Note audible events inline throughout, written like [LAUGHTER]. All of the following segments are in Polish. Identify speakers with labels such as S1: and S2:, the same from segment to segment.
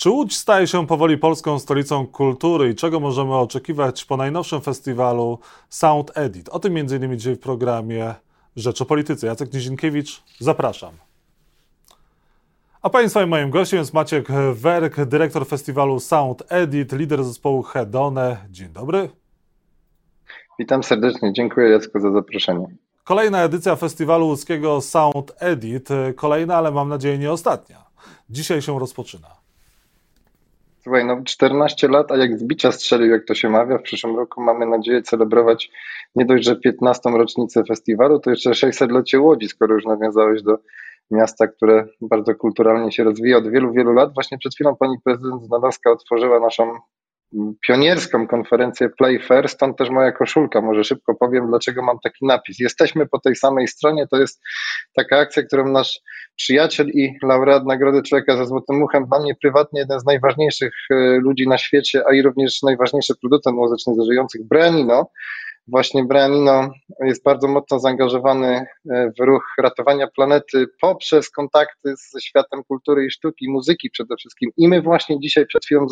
S1: Czy Łódź staje się powoli polską stolicą kultury i czego możemy oczekiwać po najnowszym festiwalu Sound Edit? O tym m.in. dzisiaj w programie Rzecz o Polityce. Jacek Nizinkiewicz, zapraszam. A Państwa i moim gościem jest Maciek Werk, dyrektor festiwalu Sound Edit, lider zespołu Hedone. Dzień dobry.
S2: Witam serdecznie, dziękuję Jacku za zaproszenie.
S1: Kolejna edycja festiwalu łódzkiego Sound Edit, kolejna, ale mam nadzieję nie ostatnia. Dzisiaj się rozpoczyna.
S2: Słuchaj, no 14 lat, a jak z bicia strzelił, jak to się mawia, w przyszłym roku mamy nadzieję celebrować nie dość, że 15. rocznicę festiwalu, to jeszcze 600-lecie Łodzi, skoro już nawiązałeś do miasta, które bardzo kulturalnie się rozwija od wielu, wielu lat. Właśnie przed chwilą pani prezydent Znalazka otworzyła naszą pionierską konferencję Play Fair, stąd też moja koszulka. Może szybko powiem, dlaczego mam taki napis. Jesteśmy po tej samej stronie, to jest taka akcja, którą nasz przyjaciel i laureat Nagrody Człowieka ze Złotym Muchem, dla mnie prywatnie jeden z najważniejszych e, ludzi na świecie, a i również najważniejszy producent muzyczny z żyjących, Brianino, Właśnie Brianino jest bardzo mocno zaangażowany e, w ruch ratowania planety poprzez kontakty ze światem kultury i sztuki, muzyki przede wszystkim. I my właśnie dzisiaj przed chwilą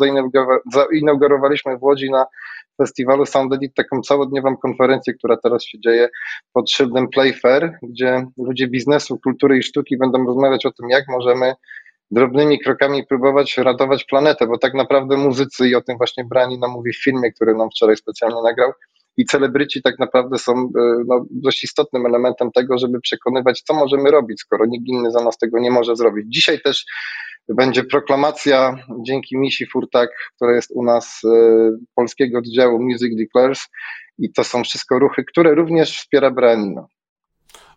S2: zainaugurowaliśmy w Łodzi na festiwalu Sound Edit taką całodniową konferencję, która teraz się dzieje pod szyldem Playfair, gdzie ludzie biznesu, kultury i sztuki będą rozmawiać o tym, jak możemy drobnymi krokami próbować ratować planetę, bo tak naprawdę muzycy, i o tym właśnie Brani nam mówi w filmie, który nam wczoraj specjalnie nagrał, i celebryci tak naprawdę są e, no, dość istotnym elementem tego, żeby przekonywać, co możemy robić, skoro nikt inny za nas tego nie może zrobić. Dzisiaj też będzie proklamacja dzięki Misi Furtak, która jest u nas e, polskiego oddziału Music Declares i to są wszystko ruchy, które również wspiera Branino.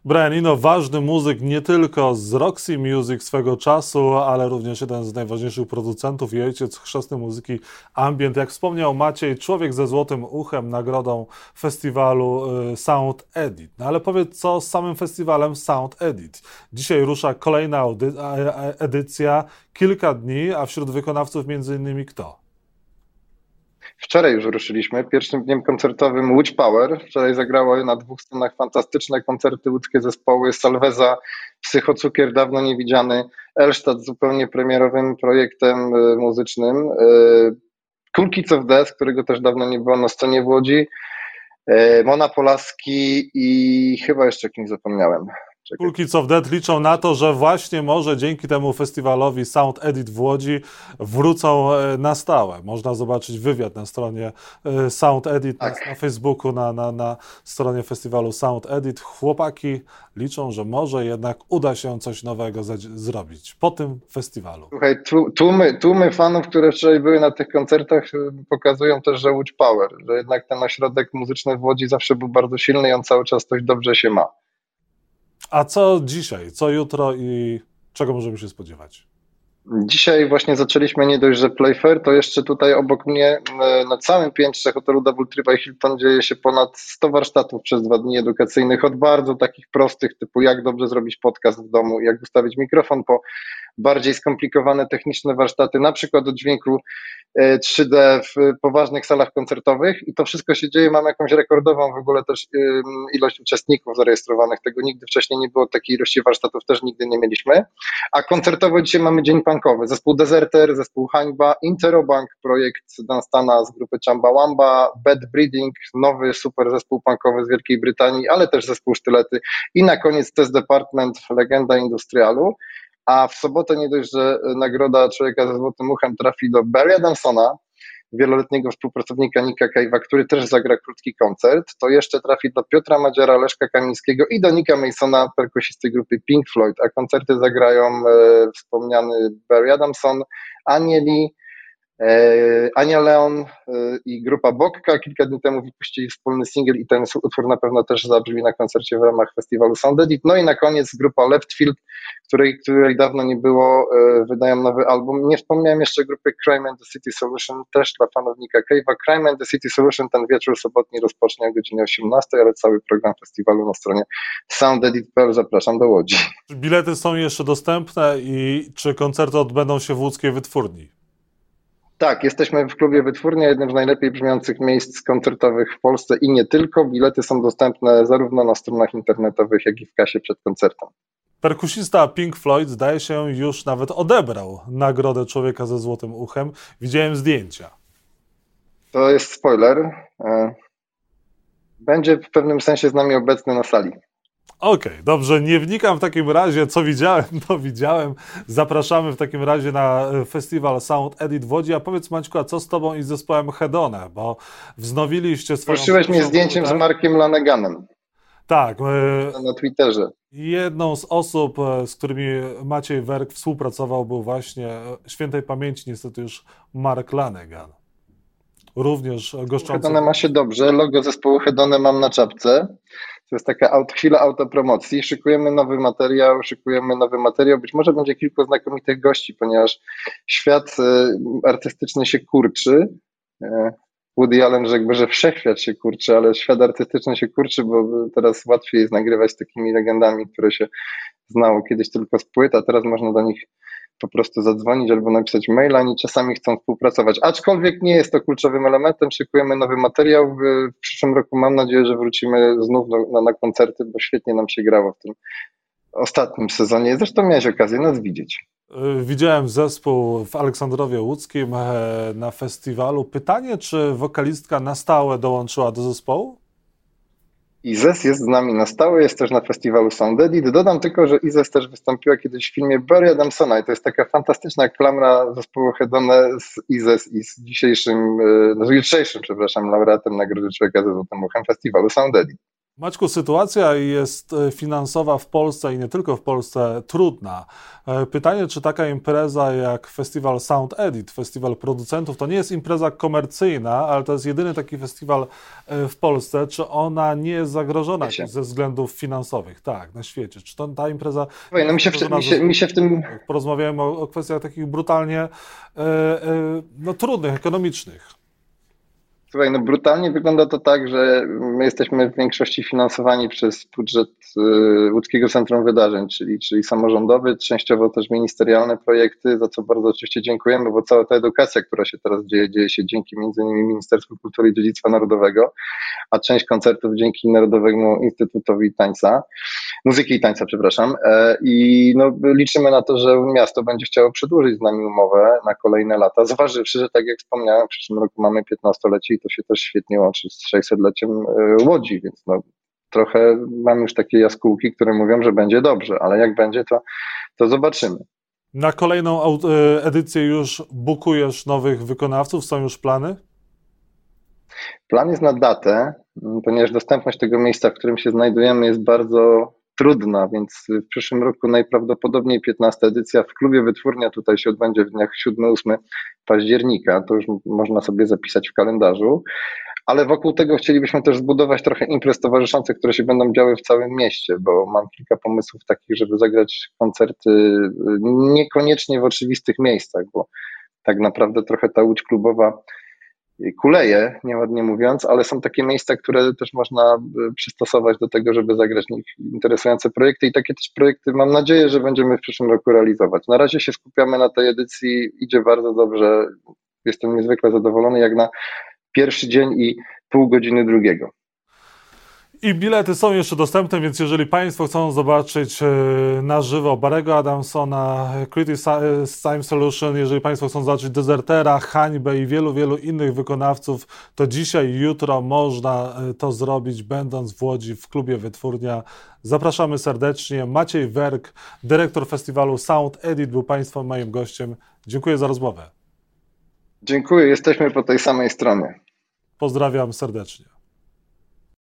S1: Brian Eno, ważny muzyk nie tylko z Roxy Music swego czasu, ale również jeden z najważniejszych producentów i ojciec chrzestnej muzyki ambient. Jak wspomniał Maciej, człowiek ze złotym uchem, nagrodą festiwalu y, Sound Edit. No ale powiedz, co z samym festiwalem Sound Edit? Dzisiaj rusza kolejna edycja, kilka dni, a wśród wykonawców między innymi kto?
S2: Wczoraj już ruszyliśmy pierwszym dniem koncertowym Łódź Power. Wczoraj zagrało na dwóch scenach fantastyczne koncerty łódzkie zespoły Salweza, Psychocukier, dawno niewidziany, Elstadt zupełnie premierowym projektem e, muzycznym, e, Cool Kids of Death, którego też dawno nie było na scenie w Łodzi, e, Mona Polaski i chyba jeszcze kimś zapomniałem.
S1: Cool Kids of Dead liczą na to, że właśnie może dzięki temu festiwalowi Sound Edit w Łodzi wrócą e, na stałe. Można zobaczyć wywiad na stronie e, Sound Edit, tak. na, na, Facebooku, na, na, na stronie festiwalu Sound Edit. Chłopaki liczą, że może jednak uda się coś nowego zrobić po tym festiwalu.
S2: Słuchaj, tłumy, tłumy fanów, które wczoraj były na tych koncertach, e, pokazują też, że Łódź Power, że jednak ten ośrodek muzyczny w Łodzi zawsze był bardzo silny i on cały czas dość dobrze się ma.
S1: A co dzisiaj, co jutro i czego możemy się spodziewać?
S2: Dzisiaj właśnie zaczęliśmy nie dość, że Playfair, to jeszcze tutaj obok mnie e, na całym piętrze hotelu Double Tree Hilton dzieje się ponad 100 warsztatów przez dwa dni edukacyjnych, od bardzo takich prostych typu jak dobrze zrobić podcast w domu, jak ustawić mikrofon, po bardziej skomplikowane techniczne warsztaty, na przykład do dźwięku 3D e, w poważnych salach koncertowych. I to wszystko się dzieje, mamy jakąś rekordową w ogóle też ilość uczestników zarejestrowanych, tego nigdy wcześniej nie było, takiej ilości warsztatów też nigdy nie mieliśmy, a koncertowo dzisiaj mamy dzień punkowy, zespół Deserter, zespół Hańba, Interobank, projekt Dunstana z grupy Chambawamba, Bad Breeding, nowy super zespół punkowy z Wielkiej Brytanii, ale też zespół Sztylety i na koniec Test Department, legenda industrialu, a w sobotę nie dość, że nagroda Człowieka ze Złotym Uchem trafi do Barry Adamsona, wieloletniego współpracownika Nika Cave'a, który też zagra krótki koncert, to jeszcze trafi do Piotra Madziara, Leszka Kamińskiego i do Nika Masona, perkusisty grupy Pink Floyd, a koncerty zagrają e, wspomniany Barry Adamson, Anieli, Ania Leon e, i grupa Bokka kilka dni temu wypuścili wspólny singiel i ten utwór na pewno też zabrzmi na koncercie w ramach festiwalu Sound Edit. No i na koniec grupa Leftfield, której, której dawno nie było, e, wydają nowy album. Nie wspomniałem jeszcze grupy Crime and the City Solution, też dla fanownika Cave'a. Crime and the City Solution ten wieczór sobotni rozpocznie o godzinie 18, ale cały program festiwalu na stronie soundedit.pl zapraszam do Łodzi.
S1: Bilety są jeszcze dostępne i czy koncerty odbędą się w łódzkiej wytwórni?
S2: Tak, jesteśmy w klubie Wytwórnia, jednym z najlepiej brzmiących miejsc koncertowych w Polsce i nie tylko. Bilety są dostępne zarówno na stronach internetowych, jak i w kasie przed koncertem.
S1: Perkusista Pink Floyd zdaje się już nawet odebrał nagrodę Człowieka ze Złotym Uchem. Widziałem zdjęcia.
S2: To jest spoiler. E, będzie w pewnym sensie z nami obecny na sali.
S1: Okej, okay, dobrze, nie wnikam w takim razie, co widziałem, [LAUGHS] to widziałem. Zapraszamy w takim razie na e, festiwal Sound Edit w Łodzi. A powiedz Maćku, a co z tobą i z zespołem Hedone, bo wznowiliście swoją...
S2: Prosiłeś mnie zdjęciem z Markiem Laneganem.
S1: Tak.
S2: E, na Twitterze.
S1: Jedną z osób, e, z którymi Maciej Werk współpracował, był właśnie świętej pamięci niestety już Mark Lanegan. Również goszczący.
S2: Hedone ma się dobrze. Logo zespołu Hedone mam na czapce. To jest taka aut, chwila autopromocji. Szykujemy nowy materiał, szykujemy nowy materiał. Być może będzie kilku znakomitych gości, ponieważ świat e, artystyczny się kurczy. E, Woody Allen rzekłby, że wszechświat się kurczy, ale świat artystyczny się kurczy, bo teraz łatwiej jest nagrywać takimi legendami, które się znało kiedyś tylko z płyt, a teraz można do nich po prostu zadzwonić albo napisać maila, oni czasami chcą współpracować. Aczkolwiek nie jest to kluczowym elementem, szykujemy nowy materiał. W przyszłym roku mam nadzieję, że wrócimy znów na, na koncerty, bo świetnie nam się grało w tym ostatnim sezonie. Zresztą miałeś okazję nas widzieć.
S1: Y, widziałem zespół w Aleksandrowie Łódzkim e, na festiwalu. Pytanie, czy wokalistka na stałe dołączyła do zespołu?
S2: Izes jest z nami na stałe, jest też na festiwalu Sound Edit. Dodam tylko, że Izes też wystąpiła kiedyś w filmie Barry Adamsona i to jest taka fantastyczna klamra zespołu Hedone z Izes i z dzisiejszym, no, jutrzejszym, przepraszam, laureatem Nagrody Człowieka ze Złotym Uchem festiwalu Sound Edit.
S1: Maćku, sytuacja jest e, finansowa w Polsce i nie tylko w Polsce trudna. E, pytanie, czy taka impreza jak festiwal Sound Edit, festiwal producentów, to nie jest impreza komercyjna, ale to jest jedyny taki festiwal e, w Polsce. Czy ona nie jest zagrożona ze względów finansowych? Tak, na świecie. Czy to, ta impreza.
S2: Słuchaj, no mi się, w, mi, się, mi się w tym.
S1: Porozmawiamy o, o kwestiach takich brutalnie no, trudnych, ekonomicznych.
S2: Słuchaj, no brutalnie wygląda to tak, że my jesteśmy w większości finansowani przez budżet y, Łódzkiego Centrum Wydarzeń, czyli, czyli samorządowy, częściowo też ministerialne projekty, za co bardzo oczywiście dziękujemy, bo cała ta edukacja, która się teraz dzieje, dzieje się dzięki innymi Ministerstwu Kultury i Dziedzictwa Narodowego, a część koncertów dzięki Narodowemu Instytutowi Tańca, Muzyki i Tańca, przepraszam. E, I no, liczymy na to, że miasto będzie chciało przedłużyć z nami umowę na kolejne lata, zważywszy, że tak jak wspomniałem, w przyszłym roku mamy 15-lecie to się też świetnie łączy z 600-leciem e, Łodzi, więc no, trochę mam już takie jaskółki, które mówią, że będzie dobrze, ale jak będzie, to, to zobaczymy.
S1: Na kolejną e, edycję już bukujesz nowych wykonawców? Są już plany?
S2: Plan jest na datę, ponieważ dostępność tego miejsca, w którym się znajdujemy, jest bardzo trudna, więc w przyszłym roku najprawdopodobniej 15 edycja w klubie Wytwórnia tutaj się odbędzie w dniach 7-8 października, to już można sobie zapisać w kalendarzu, ale wokół tego chcielibyśmy też zbudować trochę imprez towarzyszących, które się będą działy w całym mieście, bo mam kilka pomysłów takich, żeby zagrać koncerty niekoniecznie w oczywistych miejscach, bo tak naprawdę trochę ta łódź klubowa kuleje, nieładnie mówiąc, ale są takie miejsca, które też można e, przystosować do tego, żeby zagrać nich interesujące projekty i takie też projekty mam nadzieję, że będziemy w przyszłym roku realizować. Na razie się skupiamy na tej edycji, idzie bardzo dobrze, jestem niezwykle zadowolony jak na pierwszy dzień i pół godziny drugiego.
S1: I bilety są jeszcze dostępne, więc jeżeli Państwo chcą zobaczyć e, na żywo Barego Adamsona, Critics Time Solution, jeżeli Państwo chcą zobaczyć Desertera, Hańbę i wielu, wielu innych wykonawców, to dzisiaj, jutro można e, to zrobić, będąc w Łodzi w klubie Wytwórnia. Zapraszamy serdecznie. Maciej Werk, dyrektor festiwalu Sound Edit, był Państwa moim gościem. Dziękuję za rozmowę.
S2: Dziękuję, jesteśmy po tej samej stronie.
S1: Pozdrawiam serdecznie.